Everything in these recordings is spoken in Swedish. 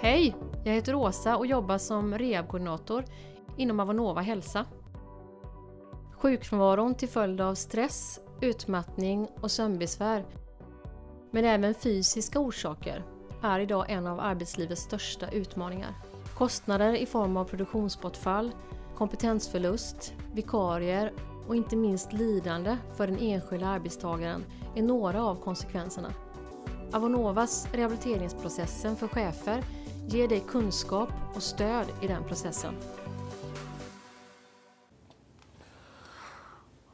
Hej! Jag heter Åsa och jobbar som rehabkoordinator inom Avonova Hälsa. Sjukfrånvaron till följd av stress, utmattning och sömnbesvär, men även fysiska orsaker, är idag en av arbetslivets största utmaningar. Kostnader i form av produktionsbortfall, kompetensförlust, vikarier och inte minst lidande för den enskilda arbetstagaren är några av konsekvenserna. Avonovas rehabiliteringsprocessen för chefer ger dig kunskap och stöd i den processen.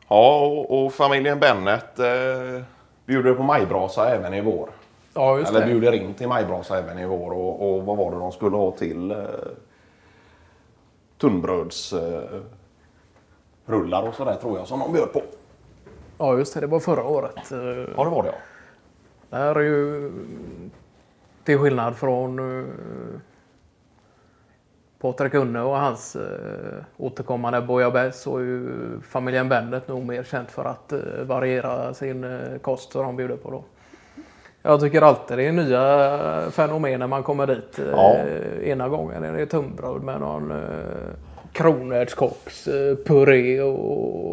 Ja, och, och familjen Bennet eh, bjuder på majbrasa även i vår. Ja, just Eller det. bjuder in till majbrasa även i vår. Och, och vad var det de skulle ha till? Eh, tunnbröds... Eh, rullar och sådär tror jag som de bjöd på. Ja, just det. Det var förra året. Ja, det var det ja. Det här är ju till skillnad från uh, Patrik Unne och hans uh, återkommande bouillabaisse så är ju familjen Bennet nog mer känt för att uh, variera sin uh, kost som de bjuder på då. Jag tycker alltid det är nya fenomen när man kommer dit. Uh, Ja. Ena gången är det tunnbröd med någon uh, kronärtskocks uh, puré och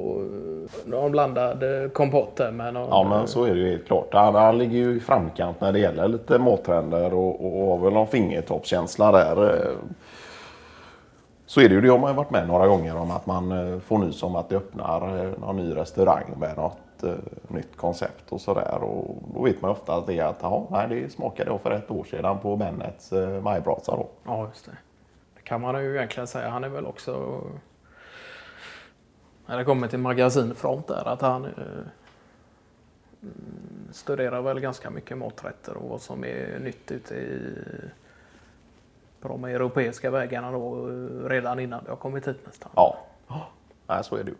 blandad uh, kompott där med någon, Ja, men så är det ju helt klart. Han, han ligger ju i framkant när det gäller lite mattrender och, och, och har väl någon fingertoppskänsla där. eh. Så är det ju. Det har man ju varit med några gånger om att man eh, får nys om att det öppnar eh, någon ny restaurang med något eh, nytt koncept och sådär. Och då vet man ofta att det är att jaha, nej, det smakade jag för ett år sedan på Bennets eh, majbrasa då. Ja, just det. Det kan man ju egentligen säga. Han är väl också... När det kommer till magasinfront där, att han eh, mm, studerar väl ganska mycket maträtter och vad som är nytt ute i på de europeiska vägarna då eh, redan innan det har kommit hit nästan. Ja, nej, så är det ju.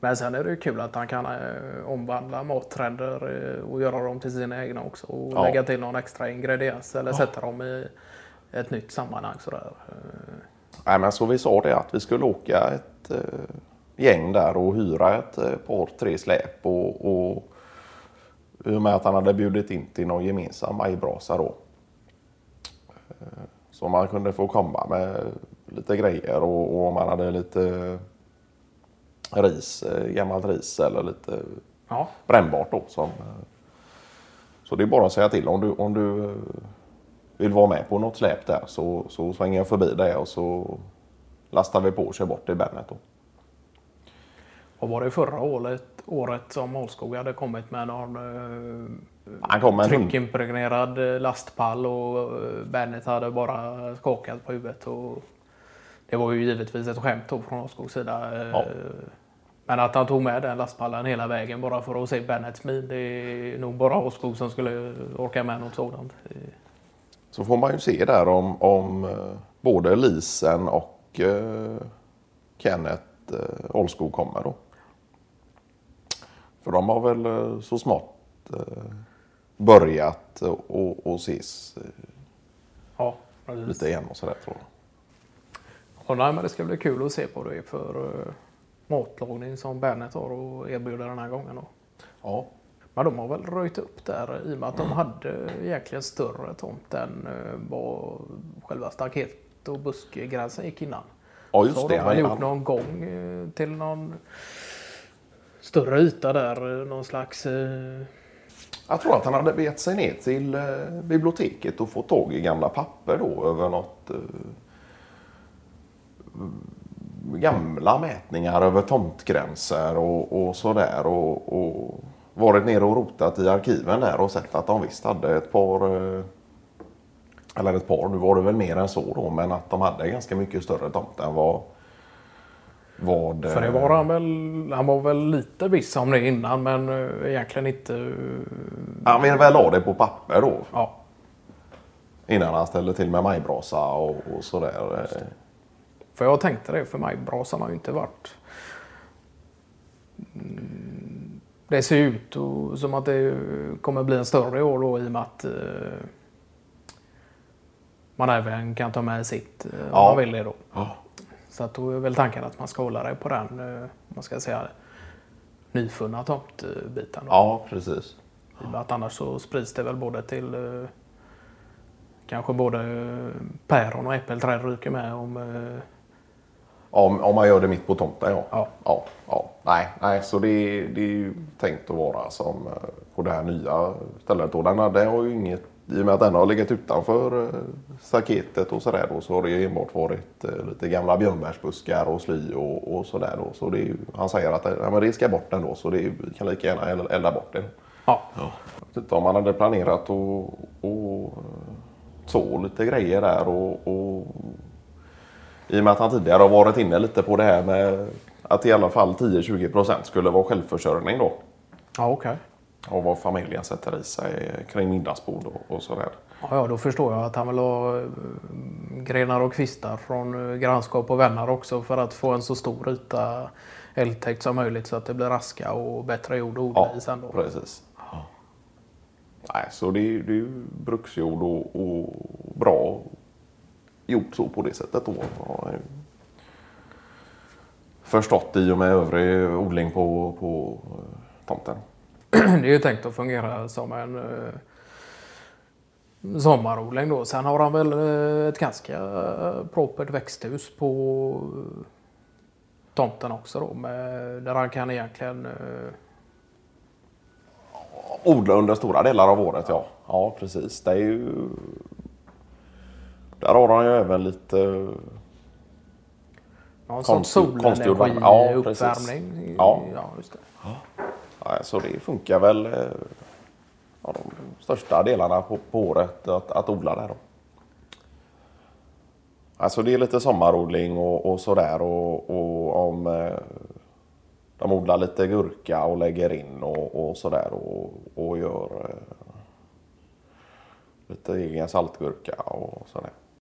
Men sen är det ju kul att han kan eh, omvandla mattrender eh, och göra dem till sina egna också och Ja. lägga till någon extra ingrediens eller sätta dem i ett nytt sammanhang sådär. Nej, men så vi sa det att vi skulle åka ett eh, gäng där och hyra ett eh, par, tre släp. Och, och, I och med att han hade bjudit in till någon gemensam majbrasa då. Eh, så man kunde få komma med lite grejer och, och om man hade lite ris, eh, gammalt ris eller lite Ja, brännbart då. Som, eh, så det är bara att säga till om du, om du eh, vill vara med på något släp där så, så svänger jag förbi det och så lastar vi på och kör bort till Bennet då. och var det förra året, året som Ålskog hade kommit med någon eh, tryckimpregnerad eh, lastpall och eh, Bennet hade bara skakat på huvudet. Och det var ju givetvis ett skämt då från Ålskogs sida. eh, Ja. Men att han tog med den lastpallen hela vägen bara för att se Bennets min. Det är nog bara Ålskog som skulle orka med något sådant. Så får man ju se där om, om eh, både Lisen och eh, Kenneth eh, Olskog kommer då. För de har väl eh, så smått eh, börjat och, och ses Ja, precis. lite igen och sådär tror jag. Och nej, men det ska bli kul att se på det för matlagning som Bennet har och erbjuder den här gången. Då. Ja, Men de har väl röjt upp där i och med att de hade egentligen större tomt än eh, vad själva staket och buskgränsen gick innan. ja Så just har det. de väl gjort någon gång eh, till någon större yta där, eh, någon slags... Jag tror att han hade begett sig ner till biblioteket och fått tag i gamla papper då över något gamla mätningar över tomtgränser och, och sådär och, och varit nere och rotat i arkiven där och sett att de visst hade ett par eh, eller ett par, nu var det väl mer än så då, men att de hade ganska mycket större tomt än vad vad... För det eh, var han väl, han var väl lite viss om det innan men eh, egentligen inte... Han ville väl ha det på papper då Ja, innan han ställde till med majbrasa och, och sådär. För jag tänkte det, för mig brasan har ju inte varit... Det ser ut och, som att det kommer bli en större år då i och med att eh, man även kan ta med sitt eh, om Ja. man vill det då. Ja. Så att då är väl tanken att man ska hålla det på den, eh, om man ska säga nyfunna tomtbiten. då. Ja, precis. I och med att annars så sprids det väl både till eh, kanske både päron och äppelträd ryker med om... Om, om man gör det mitt på tomten ja. Ja. ja, ja. Nej, nej, så det, det är ju tänkt att vara som eh, på det här nya stället. Och den hade har ju inget, I och med att den har legat utanför eh, staketet och sådär då, så har det ju enbart varit eh, lite gamla björnbärsbuskar och sly och, och sådär då. Så det är ju, han säger att ja, men det ska bort ändå så det är, vi kan lika gärna elda- bort det. Ja. Jag vet inte om man hade planerat att och så lite grejer där och, och i och med att han tidigare har varit inne lite på det här med att i alla fall 10-20% skulle vara självförsörjning då. Ja, okej. Och vad familjen sätter i sig kring middagsbord och, och sådär. Ja, ja, då förstår jag att han vill ha eh, grenar och kvistar från eh, grannskap och vänner också för att få en så stor yta älgtäckt som möjligt så att det blir raska och bättre jord att odla Ja, i sen då. precis. Nej, så det är, ju- det är ju bruksjord och, och bra gjort så på det sättet då. Ju Förstått i och med övrig odling på, på eh, tomten. Det är ju tänkt att fungera som en eh, sommarodling då. Sen har han väl eh, ett ganska eh, propert växthus på eh, tomten också då. Med, där han kan egentligen eh, Odla under stora delar av året, ja. Ja, precis. Det är ju... Där har han ju även lite... Konst- sorts konstgjord solenergi. Ja, uppvärmning. Ja. ja, just det. Ja, så det funkar väl eh, ja, de största delarna på, på året att, att odla där. Då. Alltså det är lite sommarodling och, och sådär och, och om eh, de odlar lite gurka och lägger in och, och sådär och, och gör eh, lite egen saltgurka och sådär.